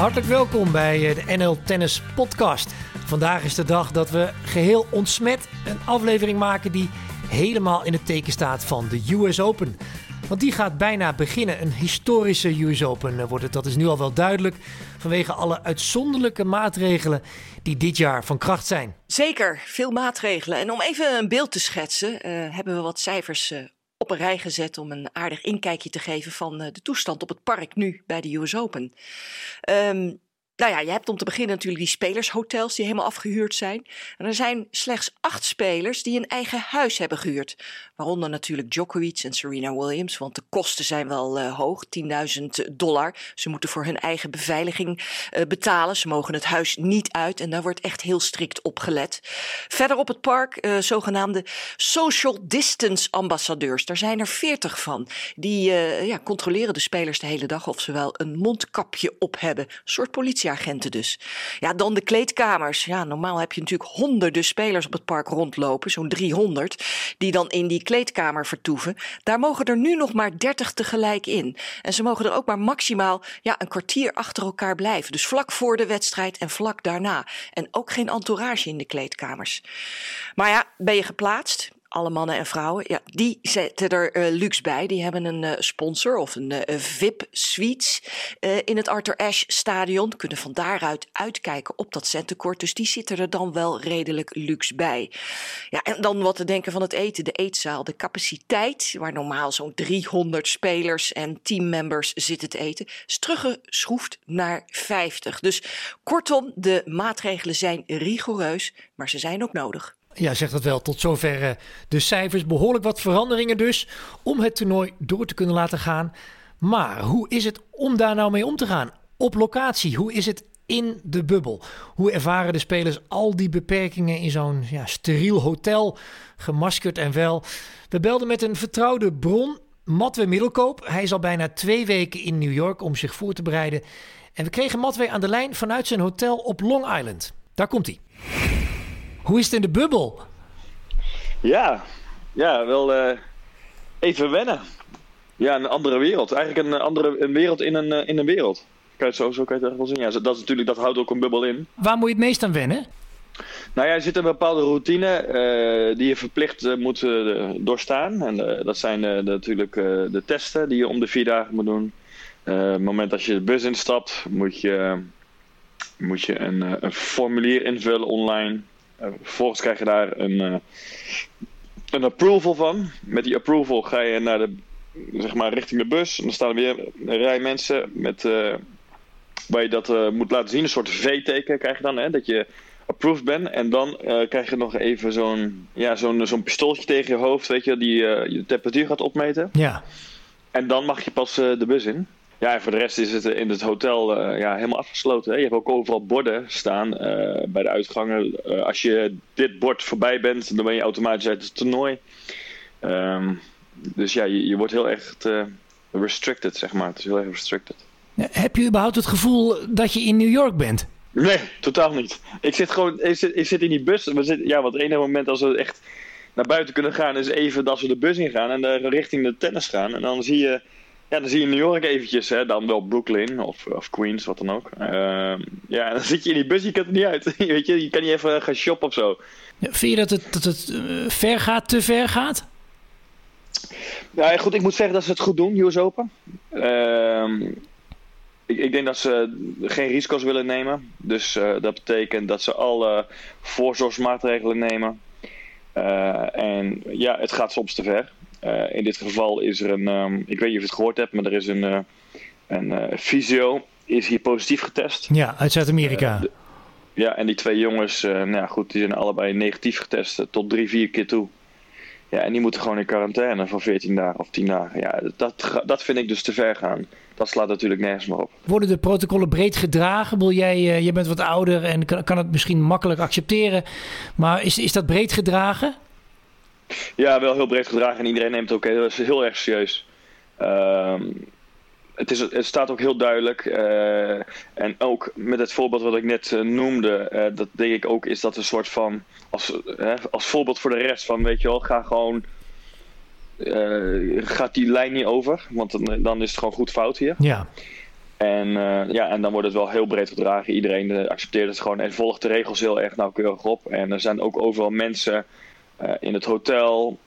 Hartelijk welkom bij eh, de NL Tennis Podcast. Vandaag is de dag dat we geheel ontsmet een aflevering maken die helemaal in het teken staat van de US Open. Want die gaat bijna beginnen. Een historische US Open eh, wordt het. Dat is nu al wel duidelijk. Vanwege alle uitzonderlijke maatregelen die dit jaar van kracht zijn. Zeker, veel maatregelen. En om even een beeld te schetsen, uh, hebben we wat cijfers uh, op een rij gezet om een aardig inkijkje te geven van uh, de toestand op het park nu bij de US Open. Um, nou ja, je hebt om te beginnen natuurlijk die spelershotels die helemaal afgehuurd zijn. En er zijn slechts acht spelers die een eigen huis hebben gehuurd. Waaronder natuurlijk Djokovic en Serena Williams, want de kosten zijn wel uh, hoog, 10.000 dollar. Ze moeten voor hun eigen beveiliging uh, betalen. Ze mogen het huis niet uit en daar wordt echt heel strikt op gelet. Verder op het park uh, zogenaamde social distance ambassadeurs. Daar zijn er 40 van. Die ja, controleren de spelers de hele dag of ze wel een mondkapje op hebben. Een soort politieagenten dus. Ja, dan de kleedkamers. Ja, normaal heb je natuurlijk honderden spelers op het park rondlopen, zo'n 300, die dan in die kleedkamer vertoeven. Daar mogen er nu nog maar 30 tegelijk in. En ze mogen er ook maar maximaal ja, een kwartier achter elkaar blijven. Dus vlak voor de wedstrijd en vlak daarna. En ook geen entourage in de kleedkamers. Maar ja, ben je geplaatst? Alle mannen en vrouwen, ja, die zetten er uh, luxe bij. Die hebben een uh, sponsor of een uh, VIP-suite in het Arthur Ashe stadion. Kunnen van daaruit uitkijken op dat centenkort. Dus die zitten er dan wel redelijk luxe bij. Ja, en dan wat te denken van het eten, de eetzaal. De capaciteit, waar normaal zo'n 300 spelers en teammembers zitten te eten, is teruggeschroefd naar 50. Dus kortom, de maatregelen zijn rigoureus, maar ze zijn ook nodig. Ja, zegt dat wel. Tot zover de cijfers. Behoorlijk wat veranderingen dus om het toernooi door te kunnen laten gaan. Maar hoe is het om daar nou mee om te gaan? Op locatie, hoe is het in de bubbel? Hoe ervaren de spelers al die beperkingen in zo'n ja, steriel hotel, gemaskerd en wel? We belden met een vertrouwde bron, Matwe Middelkoop. Hij is al bijna twee weken in New York om zich voor te bereiden. En we kregen Matwe aan de lijn vanuit zijn hotel op Long Island. Daar komt hij. Hoe is het in de bubbel? Ja, ja wel uh, even wennen. Ja, een andere wereld. Eigenlijk een, andere, een wereld in een, in een wereld. Kan je zo, zo kan je het wel zien. Ja, dat, is natuurlijk, dat houdt ook een bubbel in. Waar moet je het meest aan wennen? Nou ja, er zit een bepaalde routine uh, die je verplicht uh, moet doorstaan. En dat zijn natuurlijk de testen die je om de vier dagen moet doen. Op het moment dat je de bus instapt, moet je, moet je een, een formulier invullen online. Vervolgens krijg je daar een, uh, een approval van. Met die approval ga je naar de, zeg maar, richting de bus. En dan staan er weer een rij mensen met, uh, waar je dat moet laten zien. Een soort V-teken krijg je dan, hè, dat je approved bent. En dan krijg je nog even zo'n ja, zo'n zo'n pistooltje tegen je hoofd, weet je, die je temperatuur gaat opmeten. Ja. En dan mag je pas de bus in. Ja, en voor de rest is het in het hotel uh, ja, helemaal afgesloten. Hè? Je hebt ook overal borden staan uh, bij de uitgangen. Uh, als je dit bord voorbij bent, dan ben je automatisch uit het toernooi. Um, dus ja, je, je wordt heel erg restricted, zeg maar. Het is heel erg restricted. Heb je überhaupt het gevoel dat je in New York bent? Nee, totaal niet. Ik zit gewoon ik zit, ik zit in die bus. We zitten, ja, want het enige moment als we echt naar buiten kunnen gaan, is even dat we de bus ingaan en richting de tennis gaan. En dan zie je ja, dan zie je New York eventjes, hè, dan wel Brooklyn of, of Queens, wat dan ook. Uh, ja, dan zit je in die bus, je kunt er niet uit. Weet je, je kan niet even gaan shoppen of zo. Ja, vind je dat het, dat het uh, ver gaat, te ver gaat? Ja, goed, ik moet zeggen dat ze het goed doen, US Open. Uh, ik, ik, denk dat ze geen risico's willen nemen. Dus uh, dat betekent dat ze alle voorzorgsmaatregelen nemen. Uh, en ja, het gaat soms te ver. Uh, in dit geval is er een, um, ik weet niet of je het gehoord hebt, maar er is een, uh, een uh, fysio, is hier positief getest. Ja, uit Zuid-Amerika. ja, en die twee jongens, nou ja, goed, die zijn allebei negatief getest tot drie, vier keer toe. Ja, en die moeten gewoon in quarantaine van 14 dagen of 10 dagen. Ja, dat, dat vind ik dus te ver gaan. Dat slaat natuurlijk nergens meer op. Worden de protocollen breed gedragen? Wil jij, je bent wat ouder en kan, kan het misschien makkelijk accepteren. Maar is, is dat breed gedragen? Ja, wel heel breed gedragen en iedereen neemt het ook heel, heel erg serieus. Um, het, is, het staat ook heel duidelijk. Uh, en ook met het voorbeeld wat ik net uh, noemde, uh, dat denk ik ook is dat een soort van, als, als voorbeeld voor de rest van, weet je wel, ga gewoon, gaat die lijn niet over, want dan, dan is het gewoon goed fout hier. Ja. En, ja, en dan wordt het wel heel breed gedragen. Iedereen accepteert het gewoon en volgt de regels heel erg nauwkeurig op. En er zijn ook overal mensen in het hotel,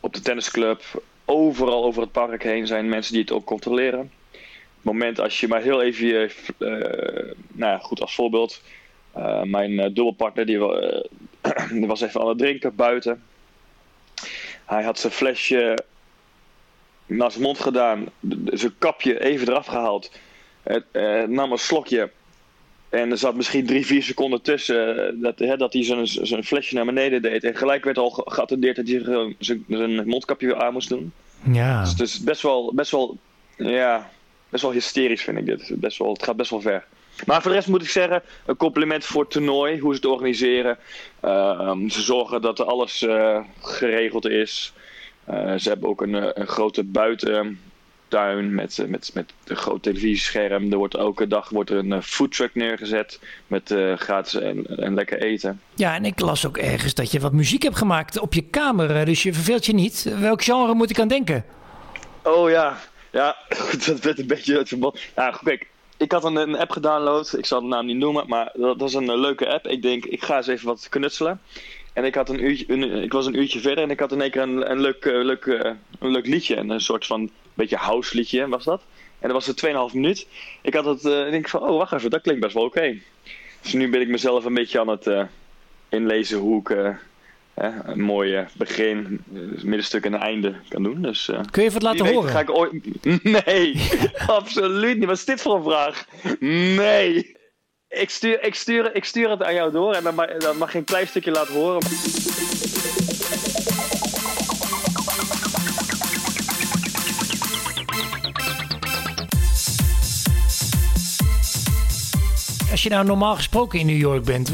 op de tennisclub, overal over het park heen zijn mensen die het ook controleren. Het moment als je maar heel even, uh, nou ja, goed als voorbeeld, uh, mijn dubbelpartner die, die, was even aan het drinken buiten. Hij had zijn flesje naar zijn mond gedaan, zijn kapje even eraf gehaald, nam een slokje en er zat misschien drie, vier seconden tussen dat, hè, dat hij zijn, zijn flesje naar beneden deed. En gelijk werd al geattendeerd dat hij zijn, zijn mondkapje weer aan moest doen. Ja. Dus het is best wel, best wel, ja, best wel hysterisch vind ik dit. Best wel, het gaat best wel ver. Maar voor de rest moet ik zeggen, een compliment voor het toernooi, hoe ze het organiseren. Uh, ze zorgen dat alles uh, geregeld is. Uh, ze hebben ook een, een grote buitentuin met, met, met een groot televisiescherm. Er wordt elke dag wordt er een foodtruck neergezet met gratis en, en lekker eten. Ja, en ik las ook ergens dat je wat muziek hebt gemaakt op je kamer. Dus je verveelt je niet. Welk genre moet ik aan denken? Oh ja, ja, dat werd een beetje het verband. Ja, kijk, ik had een, een, app gedownload. Ik zal de naam niet noemen, maar dat, is een leuke app. Ik denk, ik ga eens even wat knutselen. En ik, had een uurtje, een, ik was een uurtje verder en ik had in één keer een, een, leuk, uh, leuk, uh, een leuk liedje. Een soort van beetje house liedje was dat. En dat was het 2,5 minuut. Ik had het, uh, denk van, oh wacht even, dat klinkt best wel oké. Okay. Dus nu ben ik mezelf een beetje aan het inlezen hoe ik een mooi begin, middenstuk en einde kan doen. Dus, Kun je even laten horen? Ga ik ooit... Nee, absoluut niet. Wat is dit voor een vraag? Nee. Ik stuur, ik, stuur, ik stuur het aan jou door en dan mag, dan mag je een klein stukje laten horen. Als je nou normaal gesproken in New York bent,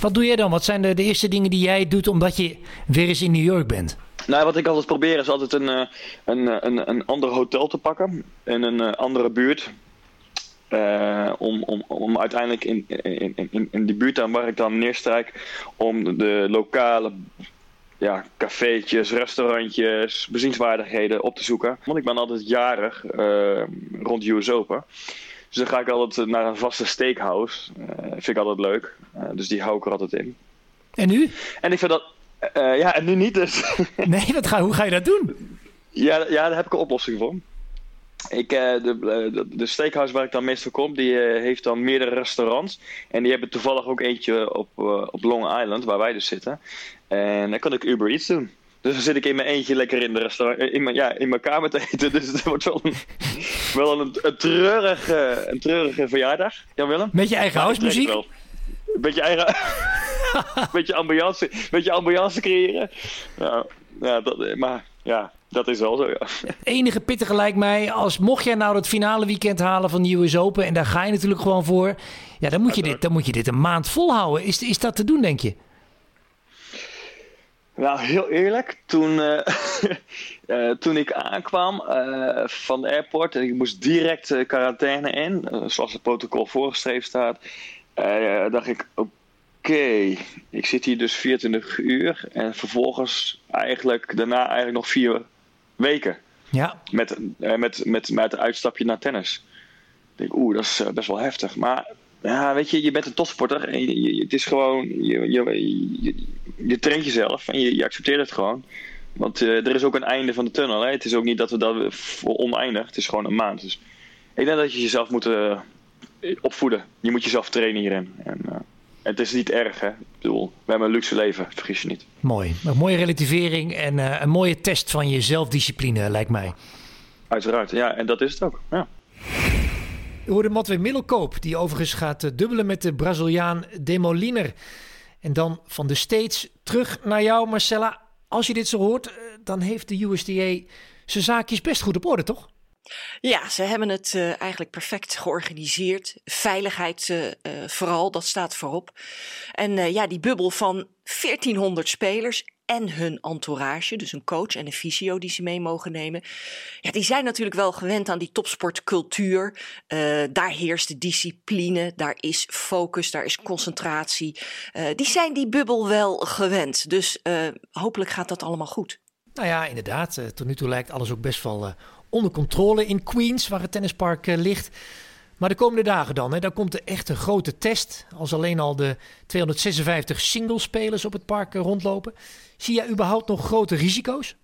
wat doe jij dan? Wat zijn de, de eerste dingen die jij doet omdat je weer eens in New York bent? Nou, wat ik altijd probeer is altijd een, een, een, een ander hotel te pakken in een andere buurt. Om, om, om uiteindelijk in, in, in, in die buurt aan waar ik dan neerstrijk, om de lokale ja, cafeetjes, restaurantjes, bezienswaardigheden op te zoeken. Want ik ben altijd jarig uh, rond US Open. Dus dan ga ik altijd naar een vaste steakhouse. Uh, vind ik altijd leuk. Uh, dus die hou ik er altijd in. En nu? En ik vind dat... Ja, en nu niet dus. nee, wat ga, hoe ga je dat doen? Ja, ja, daar heb ik een oplossing voor. Ik, de, de, de steakhouse waar ik dan meestal kom, die heeft dan meerdere restaurants. En die hebben toevallig ook eentje op, op Long Island, waar wij dus zitten. En dan kan ik Uber Eats doen. Dus dan zit ik in mijn eentje lekker in de restaurant, in mijn, ja, in mijn kamer te eten. Dus het wordt wel een, wel een, een, treurige, een treurige verjaardag. Jan Willem? Met je eigen housemuziek? Beetje eigen... beetje ambiance, beetje ambiance creëren. Ja, ja, dat, maar ja, dat is wel zo, ja. Het enige pittige lijkt mij, als mocht jij nou het finale weekend halen van de US Open... en daar ga je natuurlijk gewoon voor... ja, dan moet je, dit, dan moet je dit een maand volhouden. Is, is dat te doen, denk je? Nou, heel eerlijk, toen, uh, uh, toen ik aankwam uh, van de airport en ik moest direct quarantaine in, zoals het protocol voorgeschreven staat, dacht ik: oké, okay, ik zit hier dus 24 uur en vervolgens eigenlijk daarna eigenlijk nog vier weken. Ja. Met, met, met, met een uitstapje naar tennis. Ik denk, oeh, dat is best wel heftig. Maar ja, weet je, je bent een topsporter en je, je, het is gewoon, je, je, je, traint jezelf en je, je accepteert het gewoon. Want uh, er is ook een einde van de tunnel. Hè? Het is ook niet dat we dat oneindig, het is gewoon een maand. Dus ik denk dat je jezelf moet uh, opvoeden. Je moet jezelf trainen hierin. En, uh, het is niet erg, hè? Ik bedoel, we hebben een luxe leven, vergis je niet. Mooi. Een mooie relativering en een mooie test van je zelfdiscipline, lijkt mij. Uiteraard, ja, en dat is het ook. Ja. We hoorde Matwee Middelkoop, die overigens gaat dubbelen met de Braziliaan Demoliner. En dan van de States terug naar jou, Marcella. Als je dit zo hoort, dan heeft de USDA zijn zaakjes best goed op orde, toch? Ja, ze hebben het uh, eigenlijk perfect georganiseerd. Veiligheid vooral, dat staat voorop. En ja, die bubbel van 1400 spelers en hun entourage, dus een coach en een fysio die ze mee mogen nemen. Ja, die zijn natuurlijk wel gewend aan die topsportcultuur. Uh, daar heerst de discipline, daar is focus, daar is concentratie. Uh, die zijn die bubbel wel gewend. Dus uh, hopelijk gaat dat allemaal goed. Nou ja, inderdaad. tot nu toe lijkt alles ook best wel onder controle in Queens, waar het tennispark ligt. Maar de komende dagen dan, hè, dan komt er echt een grote test. Als alleen al de 256 singlespelers op het park rondlopen. Zie jij überhaupt nog grote risico's?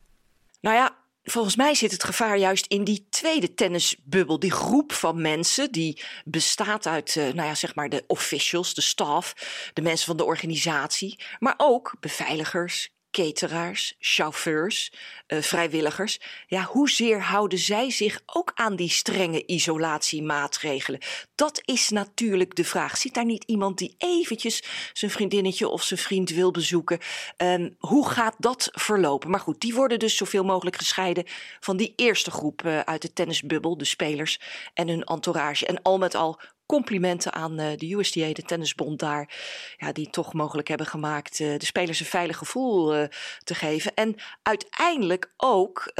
Nou ja, Volgens mij zit het gevaar juist in die tweede tennisbubbel. Die groep van mensen die bestaat uit, uh, nou ja, zeg maar de officials, de staff, de mensen van de organisatie, maar ook beveiligers, cateraars, chauffeurs, uh, vrijwilligers. Ja, hoezeer houden zij zich ook aan die strenge isolatiemaatregelen? Dat is natuurlijk de vraag. Zit daar niet iemand die eventjes zijn vriendinnetje of zijn vriend wil bezoeken? Um, hoe gaat dat verlopen? Maar goed, die worden dus zoveel mogelijk gescheiden van die eerste groep uh, uit de tennisbubbel, de spelers en hun entourage. En al met al complimenten aan uh, de USDA, de tennisbond daar, ja, die toch mogelijk hebben gemaakt uh, de spelers een veilig gevoel uh, te geven. En uiteindelijk ook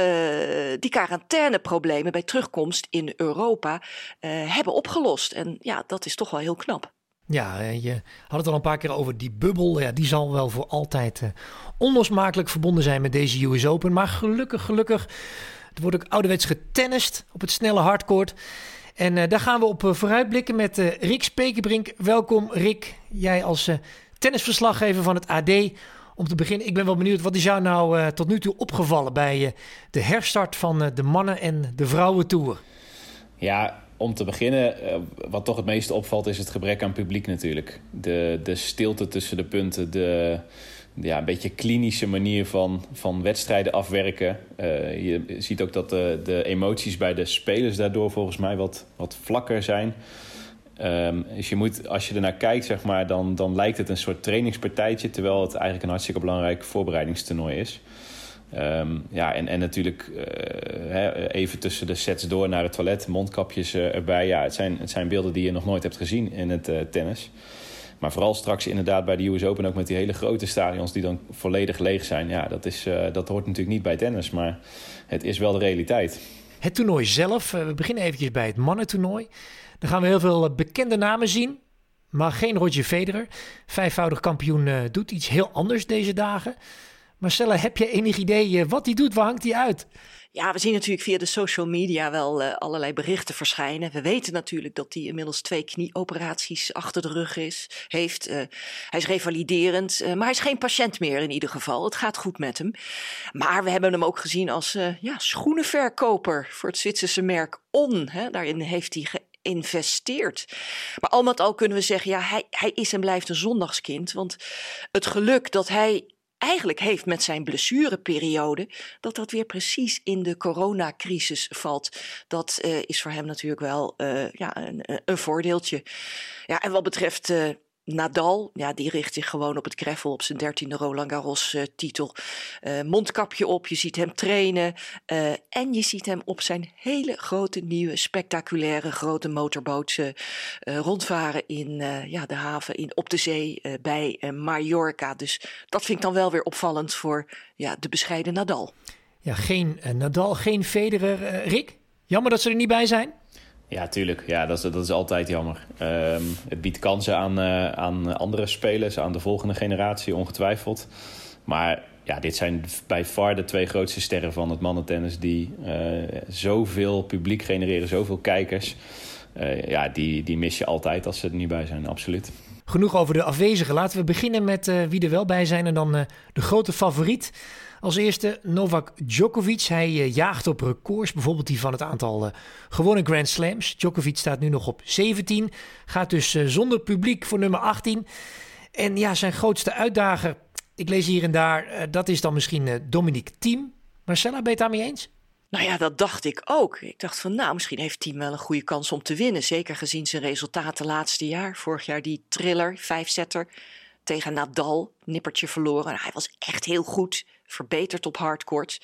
die quarantaineproblemen bij terugkomst in Europa hebben opgelost. En ja, dat is toch wel heel knap. Ja, je had het al een paar keer over die bubbel. Ja, die zal wel voor altijd onlosmakelijk verbonden zijn met deze US Open. Maar gelukkig, gelukkig, wordt ook ouderwets getennist op het snelle hardcourt. En uh, daar gaan we op uh, vooruitblikken met uh, Rick Spekerbrink. Welkom Rick, jij als tennisverslaggever van het AD. Om te beginnen, ik ben wel benieuwd, wat is jou nou tot nu toe opgevallen bij de herstart van de mannen- en de vrouwentour? Ja, om te beginnen, wat toch het meeste opvalt is het gebrek aan publiek natuurlijk. De, de stilte tussen de punten, de ja, een beetje klinische manier van, van wedstrijden afwerken. Uh, je ziet ook dat de, de emoties bij de spelers daardoor volgens mij wat, wat vlakker zijn. Um, dus je moet, als je ernaar kijkt, zeg maar, dan, dan lijkt het een soort trainingspartijtje, terwijl het eigenlijk een hartstikke belangrijk voorbereidingstoernooi is. Um, ja, en, en natuurlijk uh, even tussen de sets door naar het toilet, mondkapjes erbij. Ja, het zijn, het zijn beelden die je nog nooit hebt gezien in het tennis. Maar vooral straks inderdaad bij de US Open ook met die hele grote stadions die dan volledig leeg zijn. Ja, dat, is, uh, dat hoort natuurlijk niet bij tennis, maar het is wel de realiteit. Het toernooi zelf, uh, we beginnen eventjes bij het mannentoernooi. Dan gaan we heel veel eh, bekende namen zien, maar geen Roger Federer. Vijfvoudig kampioen doet iets heel anders deze dagen. Marcella, heb je enig idee wat hij doet? Waar hangt hij uit? Ja, we zien natuurlijk via de social media wel uh, allerlei berichten verschijnen. We weten natuurlijk dat hij inmiddels twee knieoperaties achter de rug is, heeft. Uh, hij is revaliderend, uh, maar hij is geen patiënt meer in ieder geval. Het gaat goed met hem. Maar we hebben hem ook gezien als ja, schoenenverkoper voor het Zwitserse merk On. Hè. Daarin heeft hij geïnvesteerd. Maar al met al kunnen we zeggen, ja, hij, hij is en blijft een zondagskind. Want het geluk dat hij eigenlijk heeft met zijn blessureperiode, dat dat weer precies in de coronacrisis valt. Dat uh, is voor hem natuurlijk wel uh, ja, een, een, voordeeltje. Ja, en wat betreft uh, Nadal, ja, die richt zich gewoon op het greffel op zijn dertiende Roland Garros uh, titel. Uh, mondkapje op, je ziet hem trainen uh, en je ziet hem op zijn hele grote nieuwe spectaculaire grote motorboot rondvaren in ja, de haven in, op de zee bij Mallorca. Dus dat vind ik dan wel weer opvallend voor ja, de bescheiden Nadal. Ja, geen Nadal, geen Federer. Rick, jammer dat ze er niet bij zijn. Ja, tuurlijk. Ja, dat is, dat is altijd jammer. Um, het biedt kansen aan, uh, aan andere spelers, aan de volgende generatie, ongetwijfeld. Maar ja, dit zijn bij far de twee grootste sterren van het mannentennis... die uh, zoveel publiek genereren, zoveel kijkers. Uh, ja, die, die mis je altijd als ze er niet bij zijn, absoluut. Genoeg over de afwezigen. Laten we beginnen met wie er wel bij zijn. En dan de grote favoriet als eerste Novak Djokovic. Hij uh, jaagt op records, bijvoorbeeld die van het aantal uh, gewonnen Grand Slams. Djokovic staat nu nog op 17, gaat dus uh, zonder publiek voor nummer 18. En ja, zijn grootste uitdager, ik lees hier en daar, dat is dan misschien Dominique Thiem. Marcella, ben je het daarmee eens? Nou ja, dat dacht ik ook. Ik dacht van, nou, misschien heeft Team wel een goede kans om te winnen. Zeker gezien zijn resultaten laatste jaar. Vorig jaar die thriller, vijfzetter tegen Nadal, nippertje verloren. Hij was echt heel goed verbeterd op hardcourt.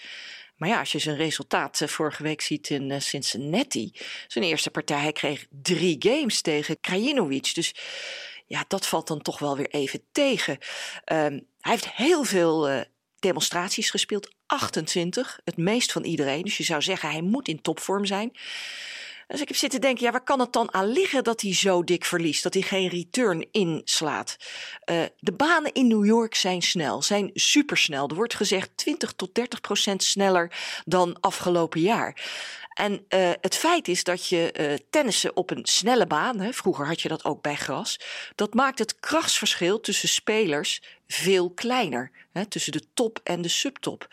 Maar ja, als je zijn resultaat eh, vorige week ziet in uh, Cincinnati, zijn eerste partij, hij kreeg drie games tegen Krajinovic. Dus ja, dat valt dan toch wel weer even tegen. Um, hij heeft heel veel uh, demonstraties gespeeld, 28, het meest van iedereen. Dus je zou zeggen, hij moet in topvorm zijn. Dus ik heb zitten denken, ja, waar kan het dan aan liggen dat hij zo dik verliest? Dat hij geen return inslaat? Uh, de banen in New York zijn snel, zijn supersnel. Er wordt gezegd 20 tot 30 procent sneller dan afgelopen jaar. En uh, het feit is dat je uh, tennissen op een snelle baan, hè, vroeger had je dat ook bij gras, dat maakt het krachtsverschil tussen spelers veel kleiner. Hè, tussen de top en de subtop.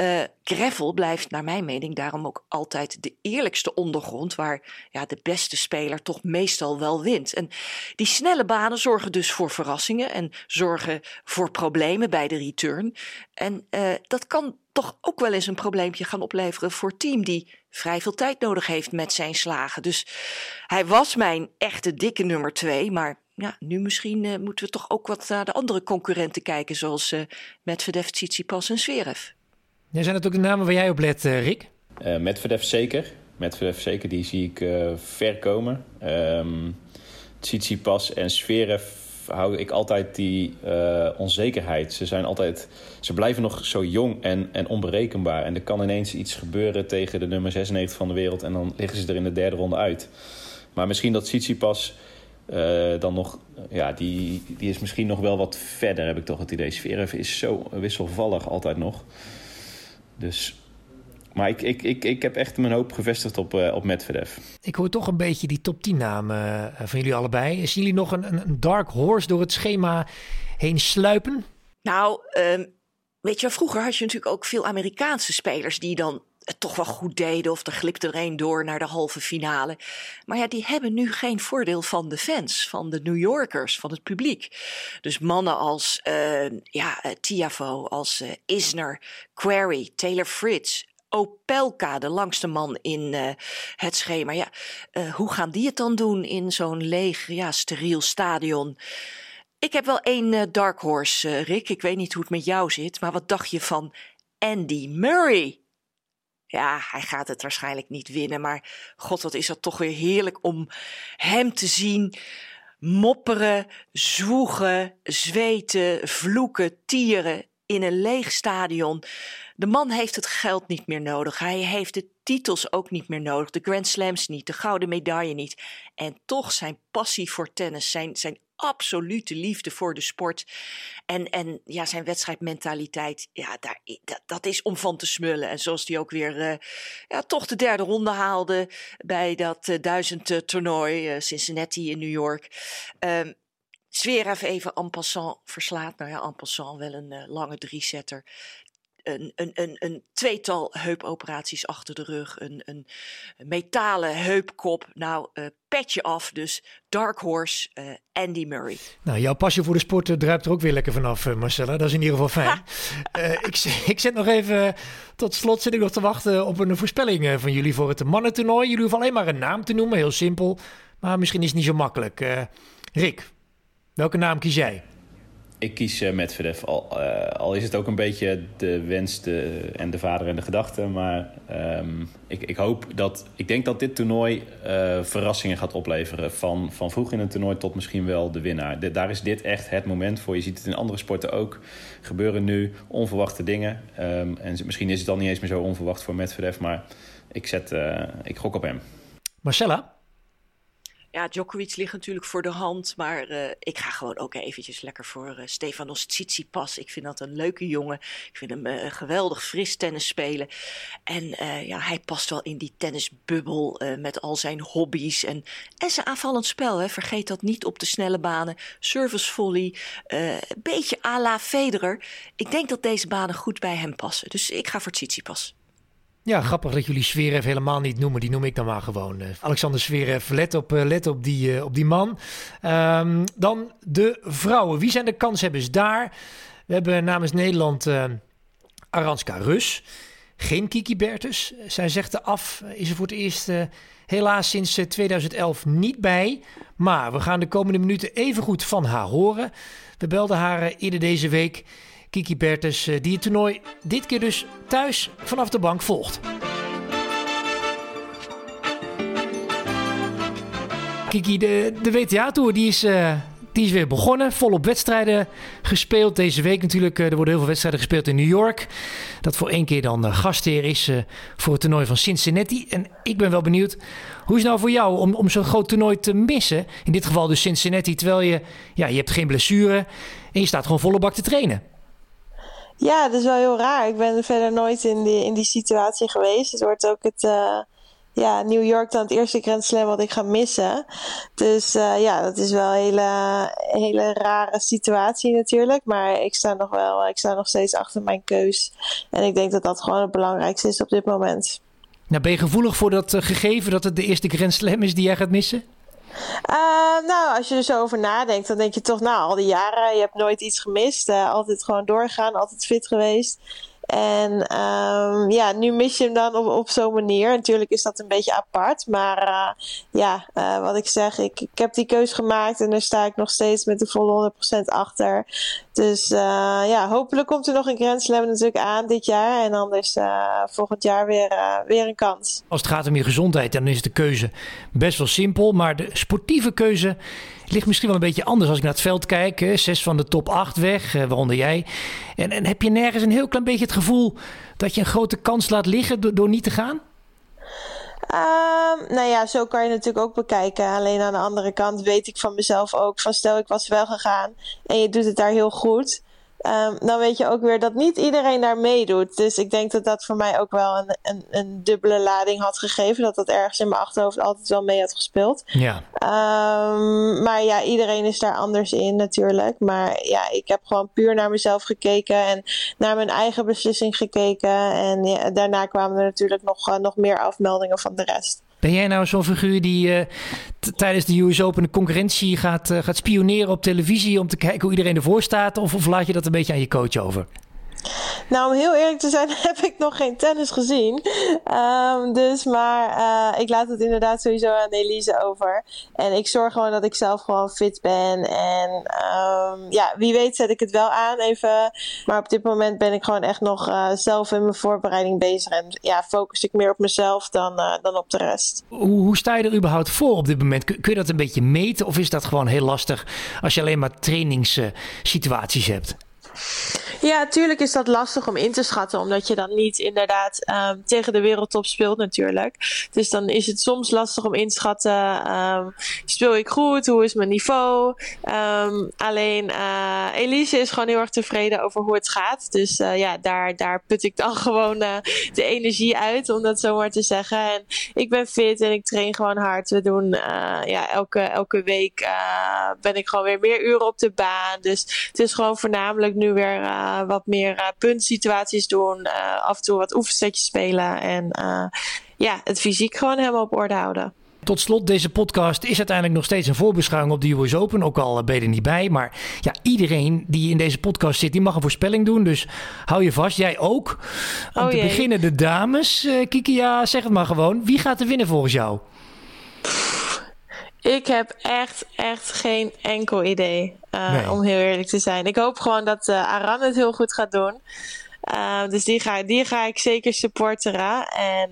Uh, gravel blijft naar mijn mening daarom ook altijd de eerlijkste ondergrond waar ja, de beste speler toch meestal wel wint. En die snelle banen zorgen dus voor verrassingen en zorgen voor problemen bij de return. En uh, dat kan toch ook wel eens een probleempje gaan opleveren voor team die vrij veel tijd nodig heeft met zijn slagen. Dus hij was mijn echte dikke nummer twee, maar ja, nu misschien uh, moeten we toch ook wat naar de andere concurrenten kijken, zoals uh, Medvedev, Tsitsipas en Zverev. Ja, zijn dat ook de namen waar jij op let, uh, Rick? Uh, Medvedev zeker. Medvedev zeker, die zie ik ver komen. Um, Tsitsipas en Zverev hou ik altijd die uh, onzekerheid. Ze zijn altijd, ze blijven nog zo jong en, en onberekenbaar. En er kan ineens iets gebeuren tegen de nummer 96 van de wereld en dan liggen ze er in de derde ronde uit. Maar misschien dat Tsitsipas uh, dan nog, ja, die, die is misschien nog wel wat verder, heb ik toch het idee. Zverev is zo wisselvallig altijd nog. Dus maar ik, ik, ik, ik heb echt mijn hoop gevestigd op, uh, op Medvedev. Ik hoor toch een beetje die top 10 namen uh, van jullie allebei. Zien jullie nog een, een dark horse door het schema heen sluipen? Nou, um, weet je, vroeger had je natuurlijk ook veel Amerikaanse spelers die dan het toch wel goed deden of er glipte er een door naar de halve finale. Maar ja, die hebben nu geen voordeel van de fans, van de New Yorkers, van het publiek. Dus mannen als uh, ja, Tiafo, als uh, Isner, Query, Taylor Fritz, Opelka, de langste man in uh, het schema. Ja, hoe gaan die het dan doen in zo'n leeg, ja, steriel stadion? Ik heb wel één dark horse, Rick. Ik weet niet hoe het met jou zit, maar wat dacht je van Andy Murray? Ja, hij gaat het waarschijnlijk niet winnen, maar god, wat is dat toch weer heerlijk om hem te zien mopperen, zwoegen, zweten, vloeken, tieren in een leeg stadion. De man heeft het geld niet meer nodig. Hij heeft de titels ook niet meer nodig. De Grand Slams niet, de gouden medaille niet. En toch zijn passie voor tennis, zijn, zijn absolute liefde voor de sport. En, en ja, zijn wedstrijdmentaliteit, ja, daar, dat, dat is om van te smullen. En zoals hij ook weer uh, ja, toch de derde ronde haalde bij dat uh, duizend uh, toernooi, Cincinnati in New York. Um, Zverev even en passant verslaat. Nou ja, en passant wel een lange drie-setter. Een, een, een, een, tweetal heupoperaties achter de rug. Een, een metalen heupkop. Nou, uh, petje af. Dus Dark Horse, uh, Andy Murray. Nou, jouw passie voor de sport druipt er ook weer lekker vanaf, Marcella. Dat is in ieder geval fijn. ik, ik zet nog even... Tot slot zit ik nog te wachten op een voorspelling van jullie voor het mannentoernooi. Jullie hoeven alleen maar een naam te noemen. Heel simpel. Maar misschien is het niet zo makkelijk. Rick, Welke naam kies jij? Ik kies uh, Medvedev. Al, uh, al is het ook een beetje de wens de, en de vader en de gedachte. Maar um, ik, ik hoop dat... Ik denk dat dit toernooi uh, verrassingen gaat opleveren. Van, van vroeg in het toernooi tot misschien wel de winnaar. Daar is dit echt het moment voor. Je ziet het in andere sporten ook. Gebeuren nu onverwachte dingen. Um, en misschien is het dan niet eens meer zo onverwacht voor Medvedev. Maar ik, zet, ik gok op hem. Marcella? Ja, Djokovic ligt natuurlijk voor de hand, maar uh, ik ga gewoon ook eventjes lekker voor uh, Stefanos Tsitsipas. Ik vind dat een leuke jongen. Ik vind hem uh, geweldig fris tennis spelen. En ja, hij past wel in die tennisbubbel met al zijn hobby's en, en zijn aanvallend spel. Hè. Vergeet dat niet op de snelle banen. Service volley, een beetje à la Federer. Ik denk dat deze banen goed bij hem passen. Dus ik ga voor Tsitsipas. Ja, grappig dat jullie Zverev helemaal niet noemen. Die noem ik dan maar gewoon. Uh, Alexander Zverev, let op, uh, let op, die, uh, op die man. Um, dan de vrouwen. Wie zijn de kanshebbers daar? We hebben namens Nederland Aranska Rus. Geen Kiki Bertus. Zij zegt er af. Is er voor het eerst helaas sinds 2011 niet bij. Maar we gaan de komende minuten even goed van haar horen. We belden haar eerder deze week. Kiki Bertens, die het toernooi dit keer dus thuis vanaf de bank volgt. Kiki, de, de WTA-tour is, die is weer begonnen. Volop wedstrijden gespeeld. Deze week natuurlijk. Uh, er worden heel veel wedstrijden gespeeld in New York. Dat voor één keer dan uh, gastheer is voor het toernooi van Cincinnati. En ik ben wel benieuwd, hoe is het nou voor jou om, om zo'n groot toernooi te missen? In dit geval dus Cincinnati, terwijl je, ja, je hebt geen blessure en je staat gewoon volle bak te trainen. Ja, dat is wel heel raar. Ik ben verder nooit in die, in die situatie geweest. Het wordt ook het, uh, ja, New York dan het eerste Grand Slam wat ik ga missen. Dus ja, dat is wel een hele, hele rare situatie natuurlijk. Maar ik sta nog wel, ik sta nog steeds achter mijn keus. En ik denk dat dat gewoon het belangrijkste is op dit moment. Nou, ben je gevoelig voor dat gegeven dat het de eerste Grand Slam is die jij gaat missen? Uh, nou, als je er zo over nadenkt, dan denk je toch, nou, al die jaren, je hebt nooit iets gemist. Altijd gewoon doorgaan, altijd fit geweest. En um, ja, nu mis je hem dan op, op zo'n manier. Natuurlijk is dat een beetje apart. Maar uh, ja, uh, wat ik zeg, ik, ik heb die keus gemaakt en daar sta ik nog steeds met de volle 100% achter. Dus uh, ja, hopelijk komt er nog een Grand Slam natuurlijk aan dit jaar. En anders volgend jaar weer, weer een kans. Als het gaat om je gezondheid, dan is de keuze best wel simpel. Maar de sportieve keuze ligt misschien wel een beetje anders als ik naar het veld kijk. Zes van de top acht weg, waaronder jij. En, en heb je nergens een heel klein beetje het gevoel dat je een grote kans laat liggen door niet te gaan? Um, nou ja, zo kan je natuurlijk ook bekijken. Alleen aan de andere kant weet ik van mezelf ook van stel ik was wel gegaan en je doet het daar heel goed. Um, dan weet je ook weer dat niet iedereen daar meedoet. Dus ik denk dat dat voor mij ook wel een, een, een, dubbele lading had gegeven. Dat dat ergens in mijn achterhoofd altijd wel mee had gespeeld. Ja. Um, maar ja, iedereen is daar anders in natuurlijk. Maar ja, ik heb gewoon puur naar mezelf gekeken en naar mijn eigen beslissing gekeken. En ja, daarna kwamen er natuurlijk nog, uh, nog meer afmeldingen van de rest. Ben jij nou zo'n figuur die uh, tijdens de US Open de concurrentie gaat, uh, gaat spioneren op televisie om te kijken hoe iedereen ervoor staat? Of, of laat je dat een beetje aan je coach over? Nou, om heel eerlijk te zijn, heb ik nog geen tennis gezien. Um, dus, maar uh, ik laat het inderdaad sowieso aan Elise over. En ik zorg gewoon dat ik zelf gewoon fit ben. En um, ja, wie weet zet ik het wel aan even. Maar op dit moment ben ik gewoon echt nog uh, zelf in mijn voorbereiding bezig. En ja, focus ik meer op mezelf dan, uh, dan op de rest. Hoe, hoe sta je er überhaupt voor op dit moment? Kun, kun je dat een beetje meten? Of is dat gewoon heel lastig als je alleen maar trainingssituaties hebt? Ja, natuurlijk is dat lastig om in te schatten, omdat je dan niet inderdaad um, tegen de wereldtop speelt natuurlijk. Dus dan is het soms lastig om in te schatten, um, speel ik goed, hoe is mijn niveau? Um, alleen uh, Elise is gewoon heel erg tevreden over hoe het gaat. Dus uh, ja, daar, daar put ik dan gewoon uh, de energie uit, om dat zo maar te zeggen. En ik ben fit en ik train gewoon hard. We doen ja, elke, elke week ben ik gewoon weer meer uren op de baan. Dus het is gewoon voornamelijk nu weer wat meer uh, puntsituaties doen. Uh, af en toe wat oefensetjes spelen. En ja, het fysiek gewoon helemaal op orde houden. Tot slot, deze podcast is uiteindelijk nog steeds een voorbeschouwing op de US Open. Ook al ben je er niet bij. Maar ja, iedereen die in deze podcast zit, die mag een voorspelling doen. Dus hou je vast. Jij ook. Om oh, te beginnen de dames. Uh, Kiki, ja, zeg het maar gewoon. Wie gaat er winnen volgens jou? Ik heb echt, echt geen enkel idee. Uh, nee. Om heel eerlijk te zijn. Ik hoop gewoon dat uh, Aran het heel goed gaat doen. Uh, dus die ga, die ga ik zeker supporteren. En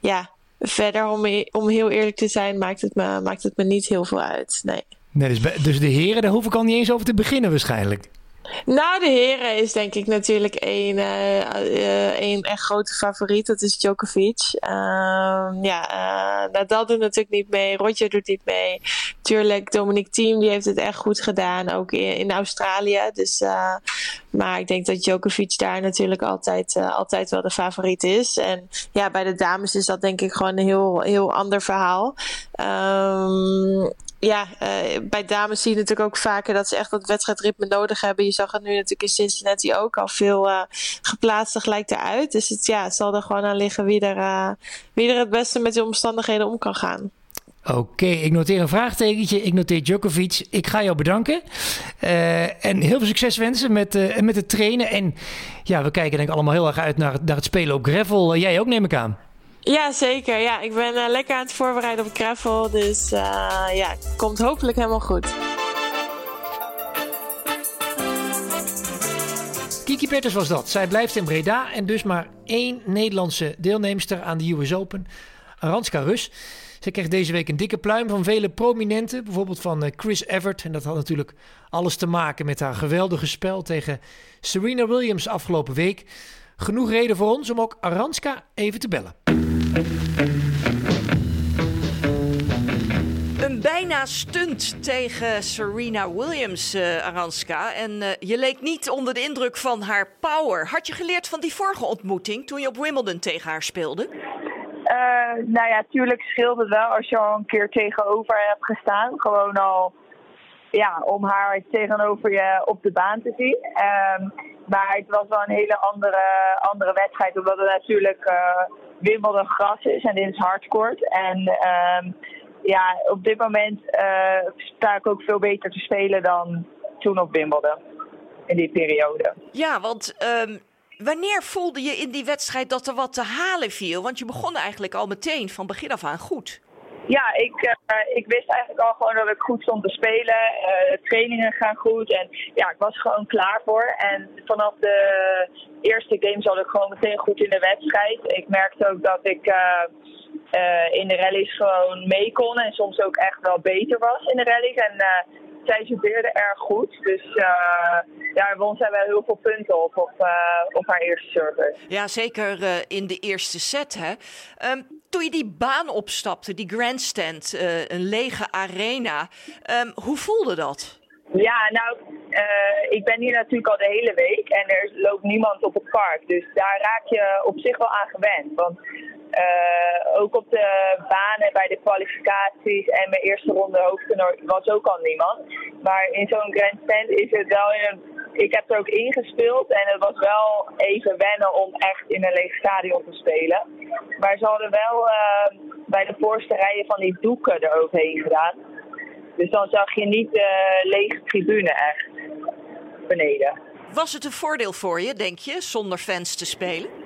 ja, verder om, om heel eerlijk te zijn, maakt het, me, maakt het me niet heel veel uit. Nee. nee dus, dus de heren, daar hoef ik al niet eens over te beginnen waarschijnlijk. Nou, de heren is denk ik natuurlijk één, uh, echt grote favoriet. Dat is Djokovic. Uh, ja, uh, Nadal doet natuurlijk niet mee. Roger doet niet mee. Tuurlijk, Dominic Thiem die heeft het echt goed gedaan. Ook in, in Australië. Dus, maar ik denk dat Djokovic daar natuurlijk altijd, altijd wel de favoriet is. En ja, bij de dames is dat denk ik gewoon een heel, heel ander verhaal. Um, ja, uh, bij dames zie je natuurlijk ook vaker dat ze echt dat wedstrijdritme nodig hebben. Je zag het nu natuurlijk in Cincinnati ook al veel uh, geplaatst gelijk eruit. Dus het, ja, zal er gewoon aan liggen wie er, uh, wie er het beste met de omstandigheden om kan gaan. Oké, ik noteer een vraagtekentje. Ik noteer Djokovic. Ik ga jou bedanken. En heel veel succes wensen met, met het trainen. En ja, we kijken denk ik allemaal heel erg uit naar, naar het spelen op gravel. Jij ook, neem ik aan. Ja, zeker. Ja, ik ben uh, lekker aan het voorbereiden op gravel. Dus uh, ja, komt hopelijk helemaal goed. Kiki Petters was dat. Zij blijft in Breda en dus maar één Nederlandse deelnemster aan de US Open. Aranska Rus. Ze kreeg deze week een dikke pluim van vele prominenten. Bijvoorbeeld van Chris Evert. En dat had natuurlijk alles te maken met haar geweldige spel tegen Serena Williams afgelopen week. Genoeg reden voor ons om ook Aranska even te bellen. Een bijna stunt tegen Serena Williams, uh, Aranska. En uh, je leek niet onder de indruk van haar power. Had je geleerd van die vorige ontmoeting toen je op Wimbledon tegen haar speelde? nou ja, tuurlijk scheelt het wel als je al een keer tegenover hebt gestaan. Gewoon al ja, om haar tegenover je op de baan te zien. Um, maar het was wel een hele andere, andere wedstrijd, omdat het natuurlijk uh, gras is en dit is hardcourt. En um, ja, op dit moment uh, sta ik ook veel beter te spelen dan toen op Wimbledon. In die periode. Ja, want um, wanneer voelde je in die wedstrijd dat er wat te halen viel? Want je begon eigenlijk al meteen van begin af aan goed. Ja, ik, uh, ik wist eigenlijk al gewoon dat ik goed stond te spelen. Uh, trainingen gaan goed en ja, ik was gewoon klaar voor. En vanaf de eerste game zat ik gewoon meteen goed in de wedstrijd. Ik merkte ook dat ik uh, in de rallies gewoon mee kon en soms ook echt wel beter was in de rallies. En zij serveerde erg goed. Dus uh, ja, won zij wel heel veel punten op op, op haar eerste service. Ja, zeker in de eerste set. Hè? Um, toen je die baan opstapte, die grandstand, een lege arena. Um, hoe voelde dat? Ja, nou, ik ben hier natuurlijk al de hele week en er loopt niemand op het park. Dus daar raak je op zich wel aan gewend. Want uh, ook op de banen bij de kwalificaties en mijn eerste ronde hoofdtoernooi was ook al niemand. Maar in zo'n grandstand is het wel in. Ik heb er ook ingespeeld en het was wel even wennen om echt in een leeg stadion te spelen. Maar ze hadden wel uh, bij de voorste rijen van die doeken eroverheen gedaan. Dus dan zag je niet de lege tribune echt beneden. Was het een voordeel voor je, denk je, zonder fans te spelen?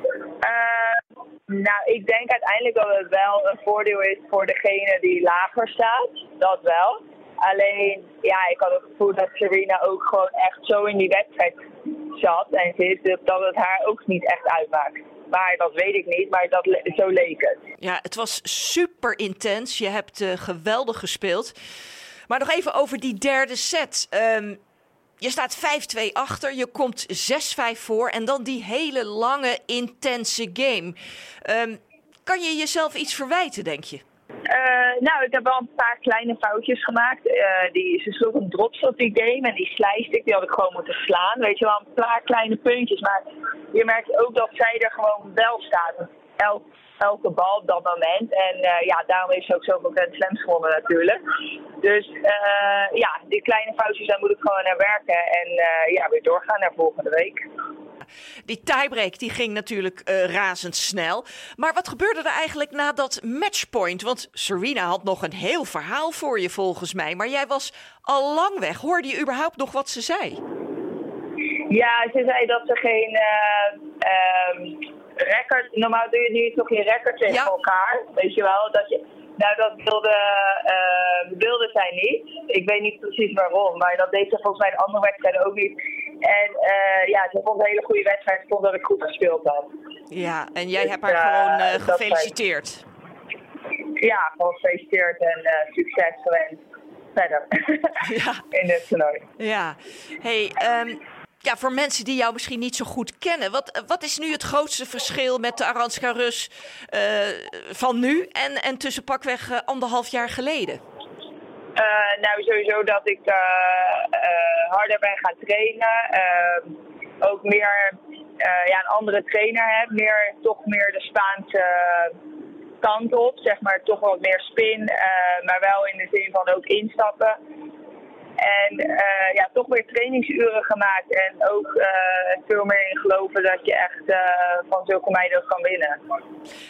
Nou, ik denk uiteindelijk dat het wel een voordeel is voor degene die lager staat. Dat wel. Alleen, ja, ik had het gevoel dat Serena ook gewoon echt zo in die wedstrijd zat en zit, dat het haar ook niet echt uitmaakt. Maar dat weet ik niet, maar dat, zo leek het. Ja, het was super intens. Je hebt uh, geweldig gespeeld. Maar nog even over die derde set. Um, je staat 5-2 achter, je komt 6-5 voor en dan die hele lange, intense game. Um, kan je jezelf iets verwijten, denk je? Uh, nou, ik heb wel een paar kleine foutjes gemaakt. Uh, die, ze sloeg een drops op die game en die slijstick, die had ik gewoon moeten slaan. Weet je wel, een paar kleine puntjes. Maar je merkt ook dat zij er gewoon wel staat. Elk elke bal op dat moment. En uh, ja, daarom heeft ze ook zoveel Grand Slams gewonnen natuurlijk. Dus uh, ja, die kleine foutjes, daar moet ik gewoon naar werken. En uh, ja, weer doorgaan naar volgende week. Die tiebreak die ging natuurlijk razendsnel. Maar wat gebeurde er eigenlijk na dat matchpoint? Want Serena had nog een heel verhaal voor je volgens mij. Maar jij was al lang weg. Hoorde je überhaupt nog wat ze zei? Ja, ze zei dat ze geen uh, record. Normaal doe je nu toch je record tegen ja. elkaar. Weet je wel? Dat je, nou, dat wilde, uh, wilde zij niet. Ik weet niet precies waarom, maar dat deed ze volgens mij de andere wedstrijden ook niet. En uh, ja, ze vond een hele goede wedstrijd. vond dat ik goed gespeeld had. Ja, en jij dus, hebt haar uh, gewoon gefeliciteerd. Ja, gewoon gefeliciteerd en succes gewenst verder ja. in dit toernooi. Ja, hey, um, ja, voor mensen die jou misschien niet zo goed kennen, wat, wat is nu het grootste verschil met de Aranska Rus uh, van nu en, en tussen pakweg uh, anderhalf jaar geleden? Uh, nou, sowieso dat ik harder ben gaan trainen. Ehm, ook meer ja, een andere trainer heb. Meer, toch meer de Spaanse kant op. Zeg maar toch wat meer spin. maar wel in de zin van ook instappen. En uh, ja, toch weer trainingsuren gemaakt. En ook uh, veel meer in geloven dat je echt uh, van zulke meiden kan winnen.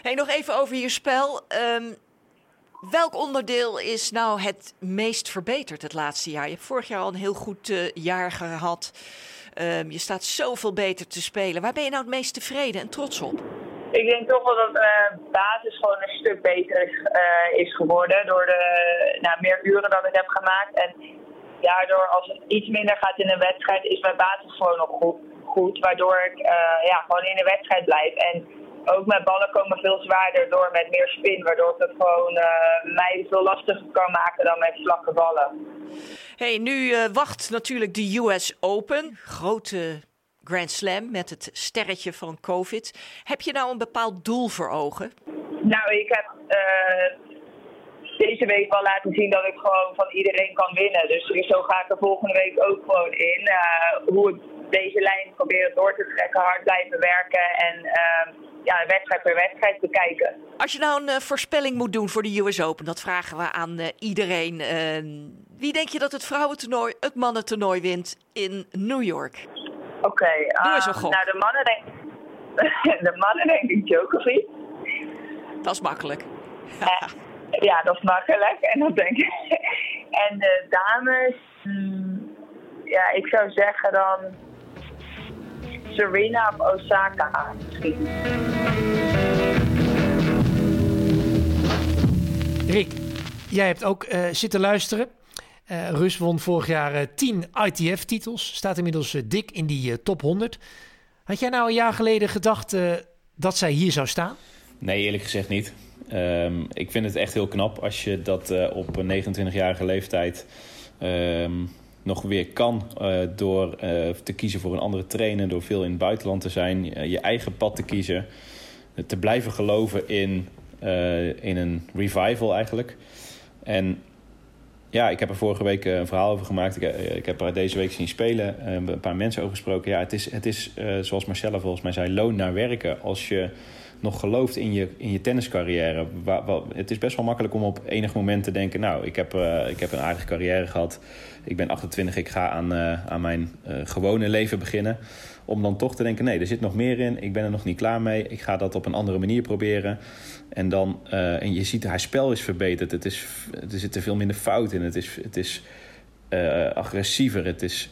Hey, nog even over je spel. Um, welk onderdeel is nou het meest verbeterd het laatste jaar? Je hebt vorig jaar al een heel goed jaar gehad. Um, je staat zoveel beter te spelen. Waar ben je nou het meest tevreden en trots op? Ik denk toch wel dat de basis gewoon een stuk beter is, is geworden. Door de nou, meer uren dat ik heb gemaakt. En daardoor, als het iets minder gaat in een wedstrijd, is mijn basis gewoon nog goed. goed waardoor ik uh, ja, gewoon in de wedstrijd blijf. En ook mijn ballen komen veel zwaarder door met meer spin. Waardoor het gewoon uh, mij veel lastiger kan maken dan met vlakke ballen. Hey, nu uh, wacht natuurlijk de US Open. Grote Grand Slam met het sterretje van COVID. Heb je nou een bepaald doel voor ogen? Nou, ik heb deze week wel laten zien dat ik gewoon van iedereen kan winnen. Dus zo ga ik er volgende week ook gewoon in. Uh, hoe, het, deze lijn proberen door te trekken, hard blijven werken en ehm, ja, wedstrijd per wedstrijd bekijken. Als je nou een uh, voorspelling moet doen voor de US Open, dat vragen we aan uh, iedereen. Uh, wie denk je dat het vrouwentoernooi, het mannentoernooi wint in New York? Oké, okay, nou de mannen denk de mannen denk ik Djokovic. Dat is makkelijk. ja, dat is makkelijk. En dan denk ik. En de dames, hmm, ja, ik zou zeggen dan Serena of Osaka misschien. Rick, jij hebt ook uh, zitten luisteren. Uh, Rus won vorig jaar uh, 10 ITF-titels. Staat inmiddels dik in die top 100. Had jij nou een jaar geleden gedacht dat zij hier zou staan? Nee, eerlijk gezegd niet. Um, ik vind het echt heel knap als je dat uh, op een 29-jarige leeftijd um, nog weer kan. Uh, door uh, te kiezen voor een andere trainer, door veel in het buitenland te zijn, je eigen pad te kiezen. Te blijven geloven in, in een revival eigenlijk. En ja, ik heb er vorige week een verhaal over gemaakt. Ik, ik heb haar deze week zien spelen. een paar mensen over gesproken. Ja, het is, het is zoals Marcella volgens mij zei, loon naar werken. Als je nog gelooft in je, in je tenniscarrière. het is best wel makkelijk om op enig moment te denken... nou, ik heb, uh, ik heb een aardige carrière gehad. Ik ben 28, ik ga aan, uh, aan mijn uh, gewone leven beginnen. Om dan toch te denken, nee, er zit nog meer in. Ik ben er nog niet klaar mee. Ik ga dat op een andere manier proberen. En, dan, en je ziet, haar spel is verbeterd. Het is, er zitten veel minder fout in. Het is, het is agressiever. Het is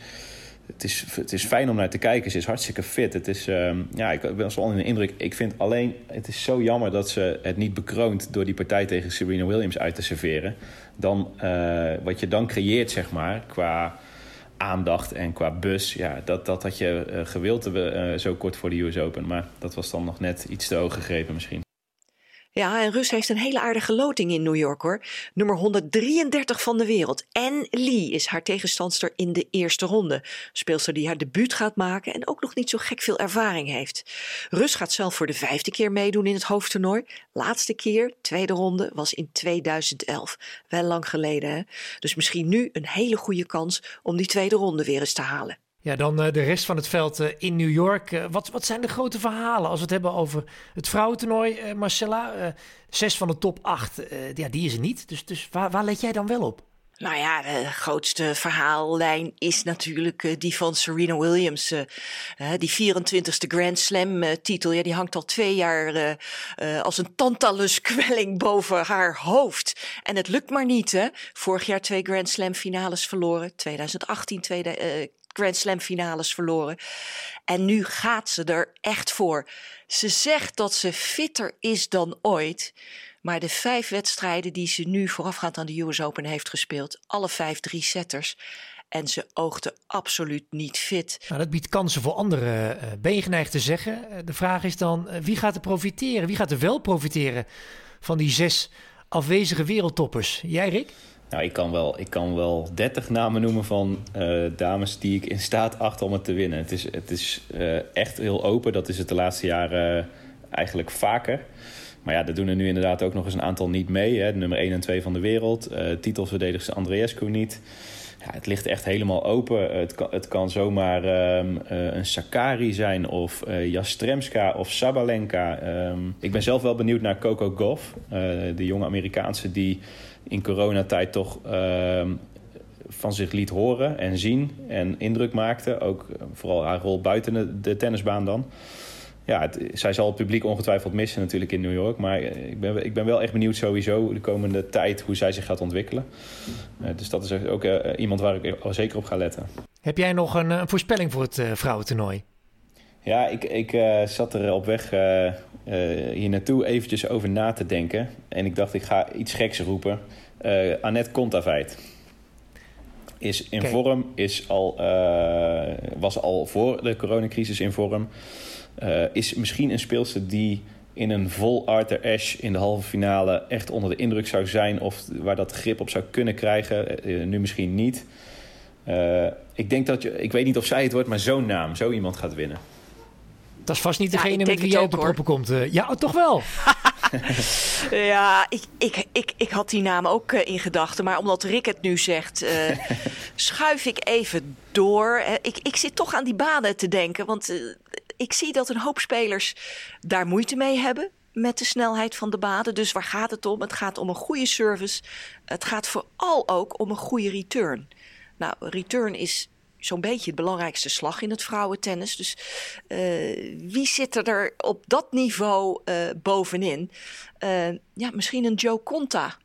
het is, het is fijn om naar te kijken. Ze is hartstikke fit. Het is, uh, ja, ik ben wel in de indruk. Ik vind alleen, het is zo jammer dat ze het niet bekroont door die partij tegen Serena Williams uit te serveren. Dan, uh, wat je dan creëert, zeg maar, qua aandacht en qua bus. Ja, dat, dat had je uh, gewild uh, zo kort voor de US Open. Maar dat was dan nog net iets te hoog gegrepen misschien. Ja, en Rus heeft een hele aardige loting in New York hoor. Nummer 133 van de wereld. En Lee is haar tegenstandster in de eerste ronde. Speelster die haar debuut gaat maken en ook nog niet zo gek veel ervaring heeft. Rus gaat zelf voor de vijfde keer meedoen in het hoofdtoernooi. Laatste keer, tweede ronde, was in 2011. Wel lang geleden hè. Dus misschien nu een hele goede kans om die tweede ronde weer eens te halen. Ja, dan uh, de rest van het veld uh, in New York. Uh, wat, wat zijn de grote verhalen als we het hebben over het vrouwentoernooi, Marcella? zes van de top acht, ja, die is er niet. Dus, dus waar, waar let jij dan wel op? Nou ja, de grootste verhaallijn is natuurlijk die van Serena Williams. die 24e Grand Slam titel, ja, die hangt al twee jaar als een tantaluskwelling boven haar hoofd. En het lukt maar niet, hè. Vorig jaar twee Grand Slam finales verloren. 2018 tweede, Grand Slam finales verloren. En nu gaat ze er echt voor. Ze zegt dat ze fitter is dan ooit. Maar de vijf wedstrijden die ze nu voorafgaand aan de US Open heeft gespeeld, alle vijf drie setters. En ze oogde absoluut niet fit. Nou, dat biedt kansen voor anderen, uh, ben je geneigd te zeggen. Uh, de vraag is dan, uh, wie gaat er profiteren? Wie gaat er wel profiteren van die zes afwezige wereldtoppers? Jij, Rick? Nou, ik kan wel, ik kan wel 30 namen noemen van uh, dames die ik in staat achter om het te winnen. Het is, het is uh, echt heel open. Dat is het de laatste jaren uh, eigenlijk vaker. Maar ja, er doen er nu inderdaad ook nog eens een aantal niet mee. Hè. nummer 1 en 2 van de wereld. titelverdedigster Andreescu niet. Ja, het ligt echt helemaal open. Het kan, het kan zomaar um, een Sakari zijn of Jastremska of Sabalenka. Um, ik ben zelf wel benieuwd naar Coco Goff. de jonge Amerikaanse die in coronatijd toch uh, van zich liet horen en zien en indruk maakte. Ook eh, vooral haar rol buiten de, tennisbaan dan. Ja, zij zal het publiek ongetwijfeld missen natuurlijk in New York. Maar eh, ik ben, ik ben wel echt benieuwd sowieso de komende tijd hoe zij zich gaat ontwikkelen. Uh, dus dat is ook iemand waar ik zeker op ga letten. Heb jij nog een, een voorspelling voor het vrouwentoernooi? Ja, ik, ik uh, zat er op weg uh, uh, hier naartoe eventjes over na te denken. En ik dacht, ik ga iets geks roepen. Annette Kontaveit is in okay. vorm, is al, was al voor de coronacrisis in vorm. is misschien een speelster die in een vol Arthur Ashe in de halve finale echt onder de indruk zou zijn... of waar dat grip op zou kunnen krijgen. nu misschien niet. ik denk dat je, ik weet niet of zij het wordt, maar zo'n naam, zo iemand gaat winnen. Dat is vast niet degene ja, met wie jij op de proppen komt. Uh, ja, toch wel. ja, ik, ik, ik, ik had die naam ook uh, in gedachten. Maar omdat Rick het nu zegt, uh, schuif ik even door. Ik, ik zit toch aan die banen te denken. Want ik zie dat een hoop spelers daar moeite mee hebben met de snelheid van de baden. Dus waar gaat het om? Het gaat om een goede service. Het gaat vooral ook om een goede return. Nou, return is zo'n beetje het belangrijkste slag in het vrouwentennis. Dus uh, wie zit er op dat niveau uh, bovenin? Uh, ja, misschien een Joe Conta.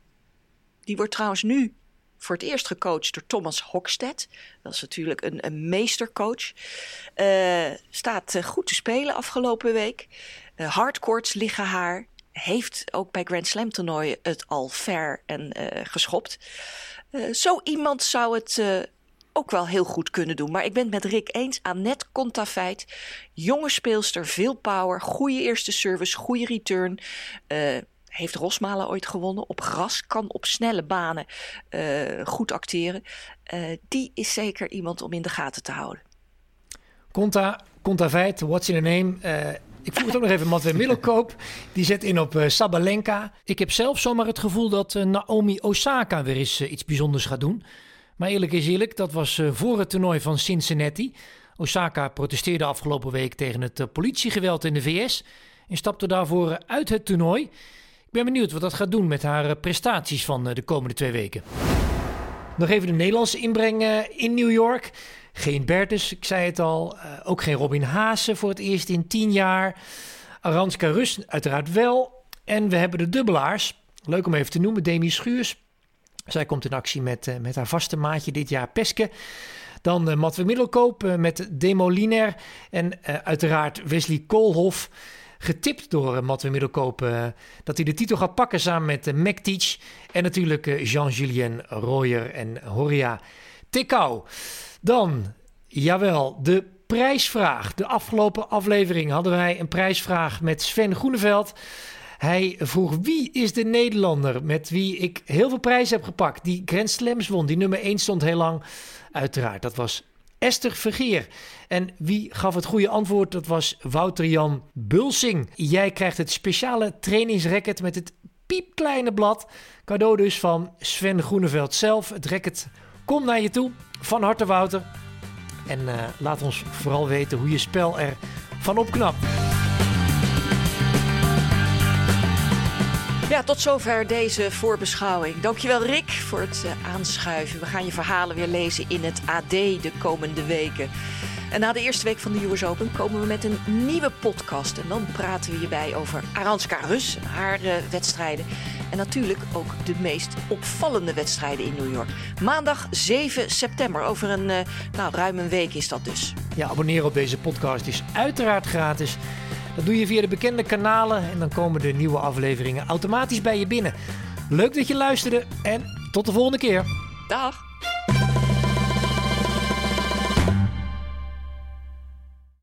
Die wordt trouwens nu voor het eerst gecoacht door Thomas Hockstedt. Dat is natuurlijk een, een meestercoach. staat goed te spelen afgelopen week. hardcourts liggen haar. Heeft ook bij Grand Slam toernooien het al ver en geschopt. zo iemand zou het ook wel heel goed kunnen doen. Maar ik ben het met Rick eens. Annette Contafeit, jonge speelster, veel power, goede eerste service, goede return. Uh, heeft Rosmalen ooit gewonnen op gras, kan op snelle banen uh, goed acteren. Uh, die is zeker iemand om in de gaten te houden. Conta, Conta Veit, what's in a name? ik vroeg het ook nog even Matwee Middelkoop. Die zet in op Sabalenka. Ik heb zelf zomaar het gevoel dat Naomi Osaka weer eens iets bijzonders gaat doen. Maar eerlijk is eerlijk, dat was eh, voor het toernooi van Cincinnati. Osaka protesteerde afgelopen week tegen het eh, politiegeweld in de VS en stapte daarvoor eh, uit het toernooi. Ik ben benieuwd wat dat gaat doen met haar prestaties van de komende twee weken. Nog even de Nederlandse inbreng in New York. Geen Bertus, ik zei het al. ook geen Robin Haase voor het eerst in tien jaar. Aranska Rus uiteraard wel. En we hebben de dubbelaars. Leuk om even te noemen. Demi Schuurs, zij komt in actie met, uh, met haar vaste maatje dit jaar Peske. Dan uh, Middelkoop uh, met Demoliner. En uiteraard Wesley Koolhof. Getipt door uh, Matwe Middelkoop dat hij de titel gaat pakken samen met uh. En natuurlijk Jean-Julien Royer en Horia Tikau. Dan, jawel, de prijsvraag. De afgelopen aflevering hadden wij een prijsvraag met Sven Groeneveld. Hij vroeg wie is de Nederlander met wie ik heel veel prijzen heb gepakt. Die Grand Slams won. Die nummer 1 stond heel lang. Uiteraard, dat was Esther Vergeer. En wie gaf het goede antwoord? Dat was Wouter-Jan Bulsing. Jij krijgt het speciale trainingsracket met het piepkleine blad. Cadeau dus van Sven Groeneveld zelf. Het racket komt naar je toe. Van harte Wouter. En uh, laat ons vooral weten hoe je spel er van opknapt. Ja, tot zover deze voorbeschouwing. Dankjewel Rick voor het uh, aanschuiven. We gaan je verhalen weer lezen in het AD de komende weken. En na de eerste week van de US Open komen we met een nieuwe podcast. En dan praten we hierbij over Aranska Rus en haar uh, wedstrijden. En natuurlijk ook de meest opvallende wedstrijden in New York. Maandag 7 september. Over een uh, nou, ruim een week is dat dus. Ja, abonneren op deze podcast is uiteraard gratis. Dat doe je via de bekende kanalen en dan komen de nieuwe afleveringen automatisch bij je binnen. Leuk dat je luisterde en tot de volgende keer. Dag.